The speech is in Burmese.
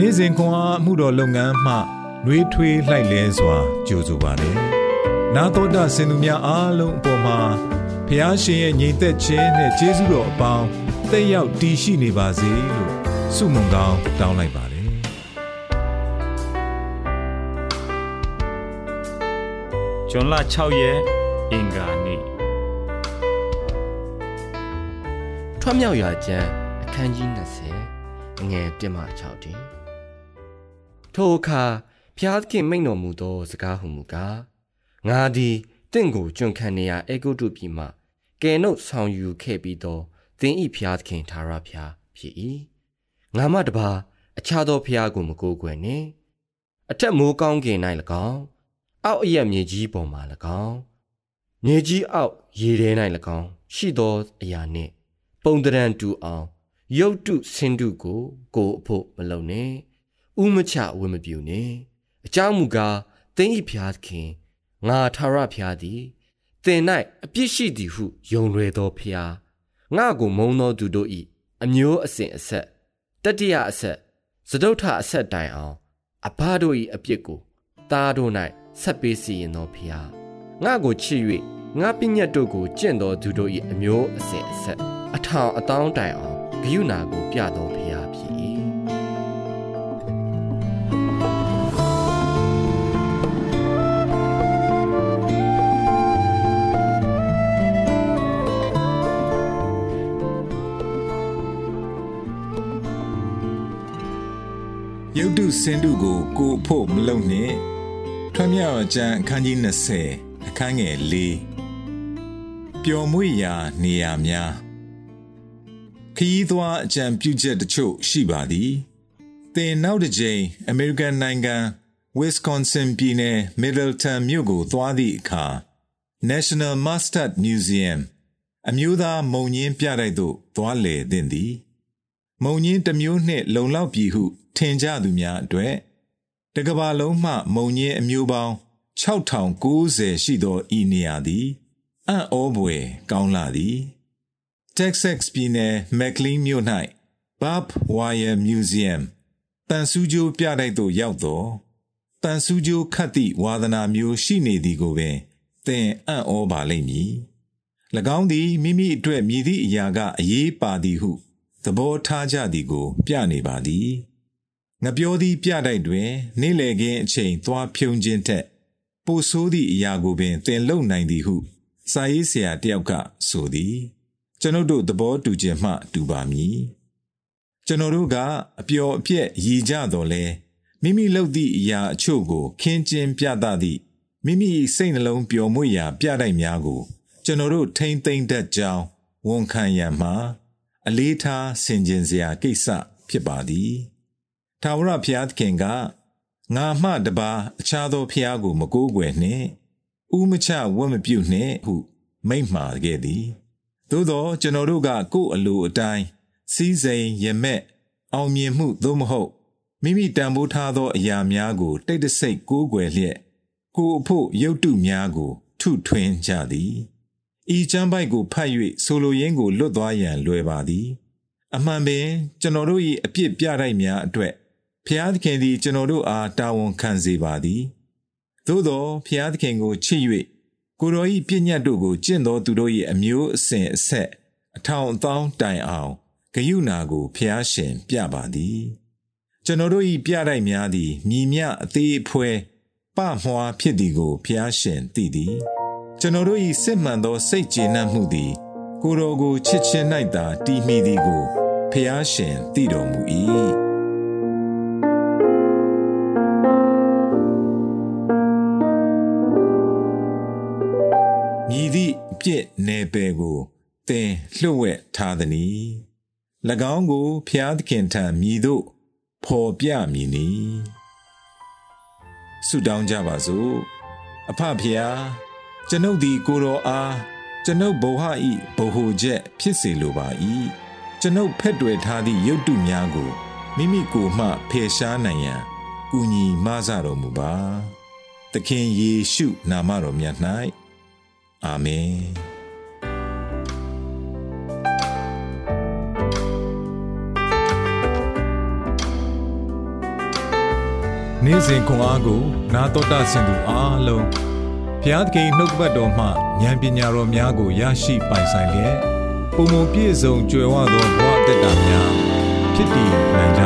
နေ့စဉ်ခွန်အားမှုတော်လုပ်ငန်းမှနှွေးထွေးလှိုက်လဲစွာကြိုဆိုပါတယ်။နာတော်တာစင်သူများအားလုံးအပေါ်မှာဖះရှင်ရဲ့ညီသက်ခြင်းနဲ့ကျေးဇူးတော်အပေါင်းတက်ရောက်တည်ရှိနေပါစေလို့ဆုမွန်ကောင်းတောင်းလိုက်ပါတယ်။ဂျွန်လ6ရက်အင်္ဂါနေ့ထွတ်မြောက်ရာကျမ်းအခန်းကြီး20အငယ်1မှ6တင် ထိုအခါဖျားသခင်မိန်တော်မူသော စကားဟုမူကားငါသည်တင့်ကိုကျွန်ခံနေရအေဂုတုပြည်မှကဲနှုတ်ဆောင်ယူခဲ့ပြီးသောသင်ဤဖျားသခင်သာရဖျားဖြစ်၏ငါမတပါအခြားသောဖျားကိုမကိုးကွယ်နှင့်အထက်မိုးကောင်းကင်၌၎င်းအောက်အရက်မြေကြီးပေါ်မှ၎င်းမြေကြီးအောက်ရေထဲ၌၎င်းရှိသောအရာနှင့် ပုံတရံတူအောင်ရုတ်တုဆင်းတုကို ကိုအဖို့မလုံနဲ့ ဥမချဝမပြူနဲ့အကြောင်းမူကားသင်ဤဖျားခင်ငါထာရဖျားသည်သင်၌အပြစ်ရှိသည်ဟုယုံလွယ်သောဖျားငါကိုမုံသောသူတို့ဤအမျိုးအစဉ်အဆက်တတိယအဆက်စတုထအဆက်တိုင်အောင်အဘတို့ဤအပြစ်ကိုသားတို့၌ဆက်ပေးစီရင်သောဖျားငါကိုချစ်၍ငါပညတ်တို့ကိုကျင့်တော်သူတို့၏အမျိုးအစဉ်အဆက်အထောင်အတောင်းတိုင်အောင်ဂယုဏကိုပြတော်ဖျားဖြစ်၏ ယုတ်တုစင်တုကိုကိုဖို့မလုံနဲ့ထွတ်မြောက်ကျမ်းအခန်းကြီး20အခန်းငယ်၄ပျော်မွေ့ရာနေရာများခရီးသွားအကြံပြုချက်တချို့ရှိပါသည်။သင်နောက်တစ်ကြိမ်အမေရိကန်နိုင်ငံ Wisconsin ပြည်နယ် Middleton မြို့ကိုသွားသည့်အခါ National Mustard Museum အမျိုးသားမုံညင်းပြတိုက်သို့သွားလည်သင့်သည်။ မုံညင်းတစ်မျိုးနှင့်လုံလောက်ပြီဟုထင်ကြသူများအတွက်တကဘာလုံးမှမုံညင်းအမျိုးပေါင်း6090ရှိသောဤနေရာသည်အံ့ဩဖွယ်ကောင်းလာသည်။ Texas ပြည်နယ် McLean မြို့၌ Bob Wire Museum တန်ဆူးကြိုးပြတိုက်သို့ရောက်သောတန်ဆူးကြိုးခတ်သည့်ဝါသနာမျိုးရှိနေသည်ကိုပင်သင်အံ့ဩပါလိမ့်မည်၎င်းသည်မိမိအတွက်မြည်သည့်အရာကအရေးပါသည်ဟုသ ဘောထားကြသည်ကို ပြနေပါသည်ငပြောသည့်ပြတိုက်တွင် နေ့လည်ခင်းအချိန်သွားဖြုံခြင်းထက်ပိုဆိုးသည့်အရာကိုပင်သင်လုံနိုင်သည်ဟု စာရေးဆရာတယောက်ကဆိုသည်ကျွန်ုပ်တို့သဘောတူခြင်းမှတူပါမည်ကျွန်တော်တို့ကအပျော်အပြက်ရည်ကြတော်လဲမိမိလုပ်သည့်အရာအချို့ကို ခင်းကျင်းပြသသည့်မိမိစိတ်နှလုံးပျော်မွေ့ရာ ပြတိုက်များကို ကျွန်တော်တို့ထိမ့်သိမ့်တတ်ကြောင်းဝန်ခံရန်မှာ အလေးထားဆင်ခြင်စရာကိစ္စဖြစ်ပါသည်ထာဝရဘုရားသခင်ကငါမှတပါအခြားသောဘုရားကိုမကိုးကွယ်နှင့်ဥမချဝတ်မပြုနှင့်ဟု မိန့်မှာခဲ့သည်သို့သောကျွန်တော်တို့ကကိုယ့်အလိုအတိုင်းစီးစိမ်ရမက်အောင်မြင်မှုသို့မဟုတ်မိမိတန်ဖိုးထားသောအရာများကို တိတ်တဆိတ်ကိုးကွယ်လျက်ကိုအဖို့ရုပ်တုများကို ထုထွင်းကြသည် ဤကျမ်းပိုက်ကိုဖတ်၍ဆိုလိုရင်းကိုလွတ်သွားရန်လွယ်ပါသည်အမှန်ပင်ကျွန်တော်တို့၏အပြစ်ပြတိုက်များအတွက်ဖျားသခင်သည်ကျွန်တော်တို့အားတာဝန်ခံစေပါသည်သို့သောဖျားသခင်ကိုချစ်၍ကိုရောဤပြည့်ညတ်တို့ကိုကျင့်တော်သူတို့၏အမျိုးအစဉ်အဆက်အထောင်အသောင်းတိုင်အောင်ဂယုဏကိုဖျားရှင်ပြပါသည်ကျွန်တော်တို့၏ပြတိုက်များသည်မြည်မြအသေးအဖွဲပမွှားဖြစ်သည်ကိုဖျားရှင်သိသည် ကျွန်တော်တို့၏စစ်မှန်သောစိတ်ကျေနပ်မှုသည် ကိုရောကိုချစ်ချင်း၌သာတည်မိသည်ကိုဖျားရှင်သိတော်မူ၏ပြစ်နယ်ပယ်ကိုသင်လှုပ်ဝက်ထားသည်။၎င်းကိုဖျားသခင်ထံမြည်သို့ဖော်ပြမည်နီ။ဆုတောင်းကြပါစို့။အဖဖျား ကျွန်ုပ်သည်ကိုတော်အားကျွန်ုပ်ဘဝဤဘ ਹੁ ချက်ဖြစ်စေလိုပါ၏။ကျွန်ုပ်ဖက်တွယ်ထားသည့်ရုပ်တုများကိုမိမိကိုယ်မှဖယ်ရှားနိုင်ရန်ကူညီမဆတော်မူပါ။သခင်ယေရှုနာမတော်မြတ်၌အာမင်နေ့စဉ်ခွန်အားကို နာတော်တာဆင်သူအားလုံး ဖျားသခင်နှုတ်ကပတ်တော်မှဉာဏ်ပညာတော်များကိုရရှိပိုင်ဆိုင်လျက်ပုံပုံပြည့်စုံကြွယ်ဝသောဘဝအတ္တများဖြစ်တည်နိုင်ကြ